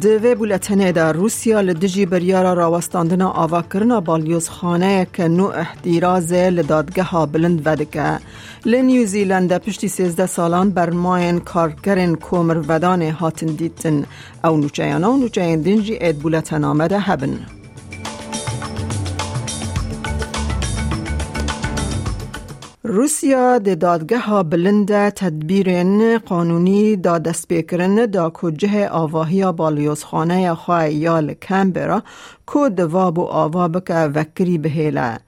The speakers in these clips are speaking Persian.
دوی بولتنه در روسیا لدجی بریارا راوستاندنا آوا کرنا بالیوز خانه که نو احتیراز لدادگه بلند ودکه لنیوزیلند پشتی سیزده سالان بر ماین کارکرین کومر ودانه هاتن دیتن او نوچیانا و نوچیان دنجی اید بولتن آمده هبن. روسیا د دادگه ها بلند تدبیر قانونی دا دست بکرن دا کجه آواهی بالیوز خانه خواه یال کمبرا کو دواب و آوا بکه وکری بهیله.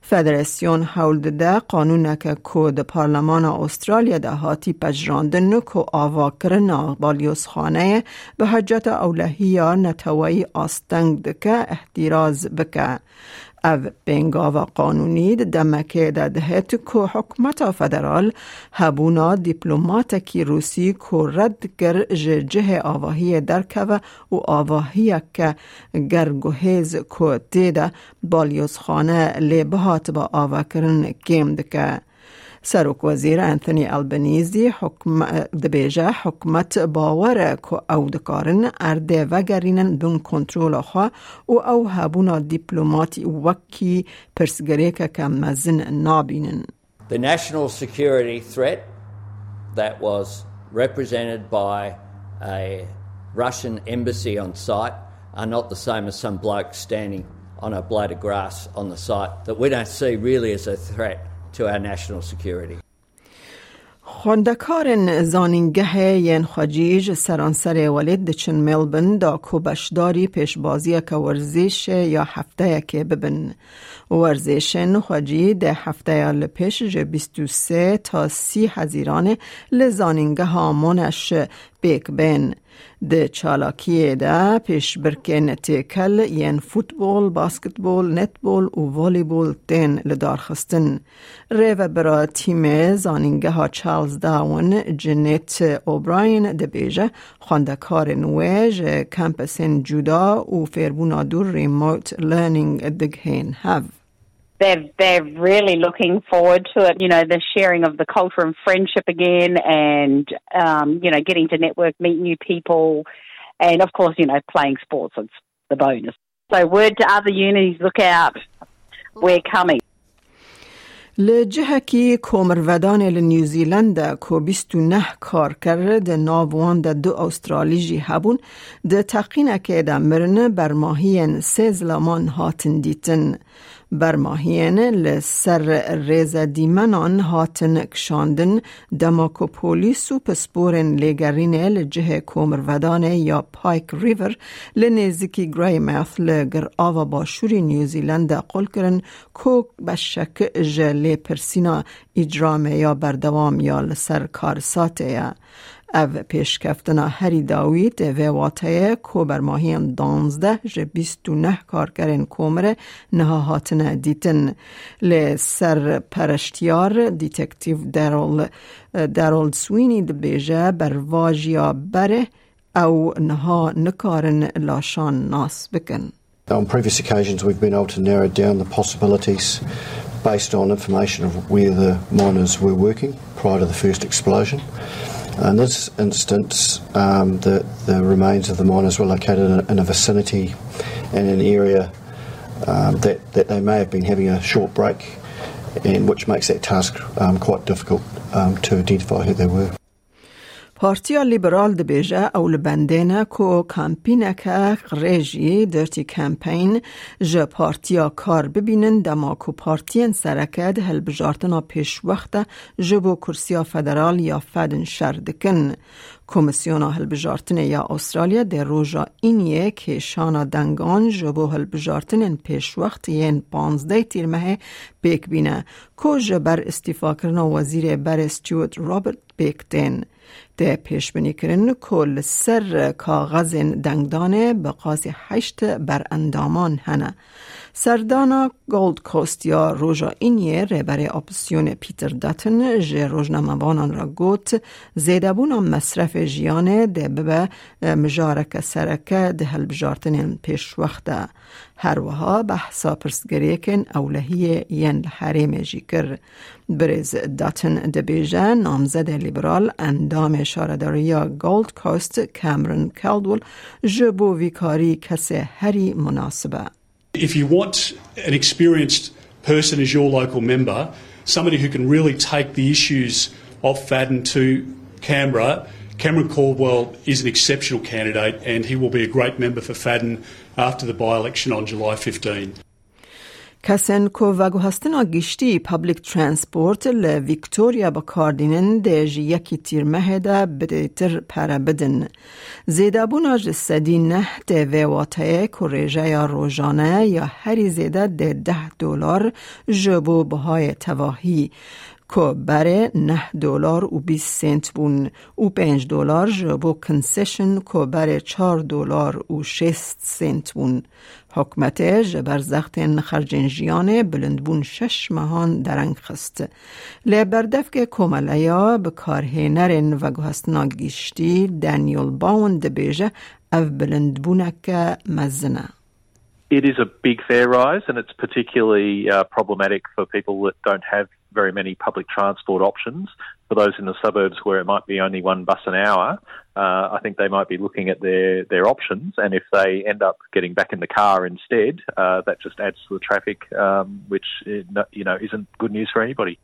فدراسیون حول ده قانون که کود پارلمان استرالیا ده هاتی پجراندن کو آوا کرنا بالیوز خانه به حجت اولهی نتوایی آستنگ دکه احتیراز بکه. او بنگاوا قانونی دمکه دهت که حکمت فدرال هبونا دیپلوماتکی روسی که رد گر جه آواهی درکه و آواهی که گرگوهیز که دیده بالیوز خانه لیبهات با آواکرن گیم دکه. سروک وزیر انتونی البنیزی حکم دبیجه حکمت باور که او دکارن ارده وگرینن بون کنترول خواه و او هبونا دیپلوماتی وکی پرسگری که کم مزن نابینن The national security threat that was represented by a Russian embassy on site are not the same as some bloke standing on a blade of grass on the site that we don't see really as a threat To our national security. خواندکار زانینگه ین خجیج سرانسر ولید چن ملبن دا کوبشداری پیشبازی که ورزش یا هفته که ببن ورزش نخواجی ده هفته لپیش جه 23 تا سی هزیران لزانینگه هامونش بیک بین د چالاکی ده پیش برکن تیکل ین فوتبال، باسکتبال، نتبال و والیبال تین لدار خستن. ریو برا تیم زانینگه ها چارلز داون جنیت اوبراین ده بیجه خواندکار نویج کمپسین جودا و فیربونا دور ریموت لرنینگ دگهین هف. they're they're really looking forward to it. You know, the sharing of the culture and friendship again, and um, you know, getting to network, meet new people, and of course, you know, playing sports. It's the bonus. So, word to other unis: look out, we're coming. لجهکی کومرودان لنیوزیلند کو بیستو نه کار کرد ناوان ده دو استرالی جی هبون ده تقین که ده مرن بر ماهین سه زلامان هاتن دیتن برماهین لسر ریز دیمنان هاتن کشاندن دماکو پولیس و پسپورن لگرین لجه کومرودان یا پایک ریور لنزیکی گرای ماث لگر آوا باشوری نیوزیلند قل کرن کو بشک جلی پرسینا اجرام یا بردوام یا لسر کارساته یا او پیشکفتنا هری داوید و واتای کو بر ماهی دانزده جه بیست و نه کارکرین کومره نها هاتن دیتن لی سر پرشتیار دیتکتیو درول, درول سوینی دبیجه بر واجیا بره او نها نکارن لاشان ناس بکن On previous occasions, we've been able to narrow down the possibilities based on information of where the miners were working prior to the first explosion. In this instance, um, the, the remains of the miners were located in, in a vicinity and an area um, that, that they may have been having a short break, and which makes that task um, quite difficult um, to identify who they were. پارتیا لیبرال ده بیجه او لبندینه کو کمپینه که ریجی درتی کمپین جه پارتیا کار ببینن دما کو پارتین سرکه ده هل بجارتنا پیش وقت جبو کرسیا فدرال یا فدن شردکن. کمیسیون هل بجارتن یا استرالیا ده روژا اینیه که شانا دنگان جبو هل بجارتن پیش وقت ین پانزده تیرمه بیک بینه کو جبر استیفا کرنا وزیر بر استیوت رابرت بیکتین. ده پیش بینی کرن کل سر کاغذ دنگدانه به قاضی هشت بر اندامان هنه. سردانا گولد کوست یا روژا اینیه رهبر اپسیون پیتر داتن جه روزنامه‌بانان را گوت زیدبون مصرف جیانه ده به مجارک سرکه ده هلبجارتن پیش وقته هر وها بحثا پرسگریه کن اولهی ین حریم جیکر برز داتن دبیجه نامزد لیبرال اندام شارداریا گولد کوست کامرن کالدول جبو ویکاری کسی هری مناسبه If you want an experienced person as your local member, somebody who can really take the issues of Fadden to Canberra, Cameron Caldwell is an exceptional candidate and he will be a great member for Fadden after the by election on July 15. کسن کو وگو هستن آگیشتی پبلیک ترانسپورت ل ویکتوریا با کاردینن دیج یکی تیر مهده بدیتر پره بدن. زیده بون آج سدی نه ده ویواتای کریجه یا روژانه یا هری زیده ده ده دلار جبو بهای تواهی. که بره نه دلار و 20 سنت بون و 5 دلار جبو کنسشن که بره 4 دلار و 6 سنت بون. حکمت جبر زخت خرجین جیانه بلند بون شش مهان درنگ خست. لی بردف که کمالیا به کارهنرین و گوهستنا گیشتی دانیل باوند بیجه او بلند بونک مزنه. It is a big fare rise, and it's particularly uh, problematic for people that don't have very many public transport options. For those in the suburbs where it might be only one bus an hour, uh, I think they might be looking at their, their options. And if they end up getting back in the car instead, uh, that just adds to the traffic, um, which you know isn't good news for anybody.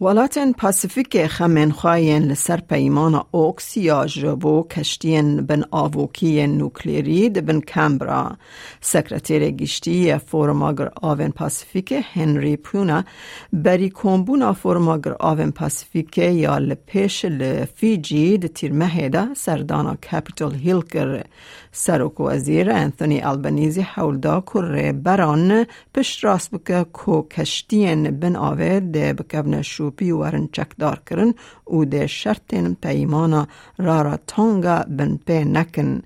ولاتن پاسیفیک خمین خواهین لسر پیمان اوکس یا جبو کشتین بن آووکی نوکلیری بن کمبرا سکرتیر گشتی فورماگر آون پاسیفیک هنری پونا بری کمبون فورماگر آون پاسیفیک یا لپیش لفیجی ده تیر مهیده سردانا کپیتال هیل کر سروک وزیر انتونی البنیزی حولدا کر بران پشت راست بکه کو کشتین بن آوه ده بکبن شوپی ورن چکدار کرن و ده شرطین پیمانا رارا تانگا بن پی نکن.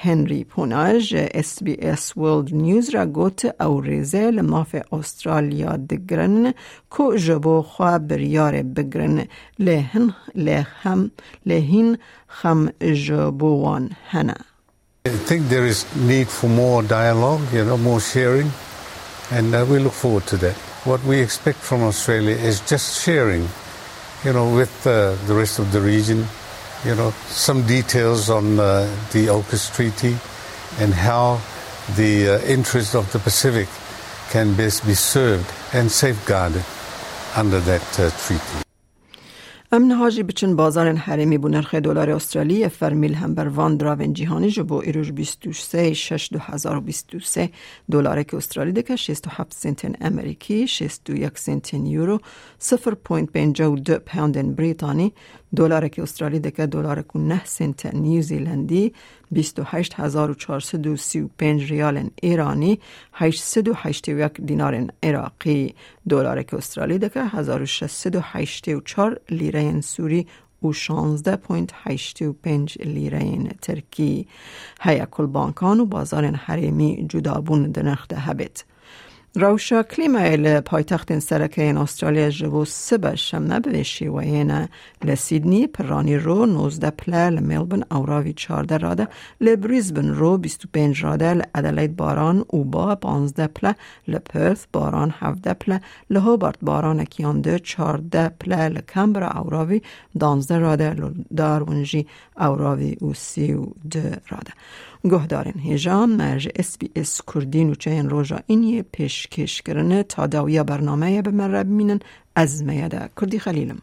هنری پوناج اس بی اس ورلد نیوز را گوت او ریزه لماف استرالیا دگرن کو جبو خواه بریار بگرن. لهن لهم لهین خم جبوان هنه. I think there is need for more dialogue, you know, more sharing, and uh, we look forward to that. What we expect from Australia is just sharing, you know, with uh, the rest of the region, you know, some details on uh, the AUKUS Treaty and how the uh, interests of the Pacific can best be served and safeguarded under that uh, treaty. امن هاجی بچن بازار حریمی بو نرخ دلار استرالی فرمیل هم بر وان دراون جیهانی بو ایروش 23 6 2023 دلار که استرالی دکه 67 سنت امریکی 61 سنت یورو 0.52 پوند بریتانی. دلار که استرالی دکه دلار که 9 سنت نیوزیلندی 28435 ریال ایرانی 881 دینار عراقی. دلار که استرالی دکه 1684 لیره سوری و 16.85 لیره ترکی. هیا کل بانکان و بازار حریمی جدابون دنخت هبت. روشا کلیما پایتخت سرکه این استرالیا جبو سبا شمه به شیوهینا لسیدنی پرانی رو 19 پله لملبن اوراوی 14 راده لبریزبن رو 25 راده لعدلید باران او با 15 پله لپرث باران 17 پله لهوبارت باران اکیانده 14 پله لکمبر اوراوی 12 راده دارونجی اوراوی او 32 راده گهدارن هیجام مرج اس بی اس کردین و چین روژا اینی پیشکش کرنه تا داویا برنامه به من بینن از میاده کردی خلیلم.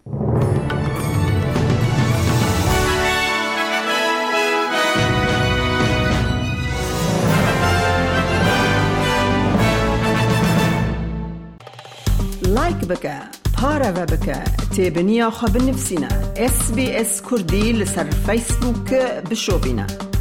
لایک بکه پارە بە بکە تێبنییا خە بنفسینە SسBS کوردی لەسەر فیسبووکە بشۆبینە.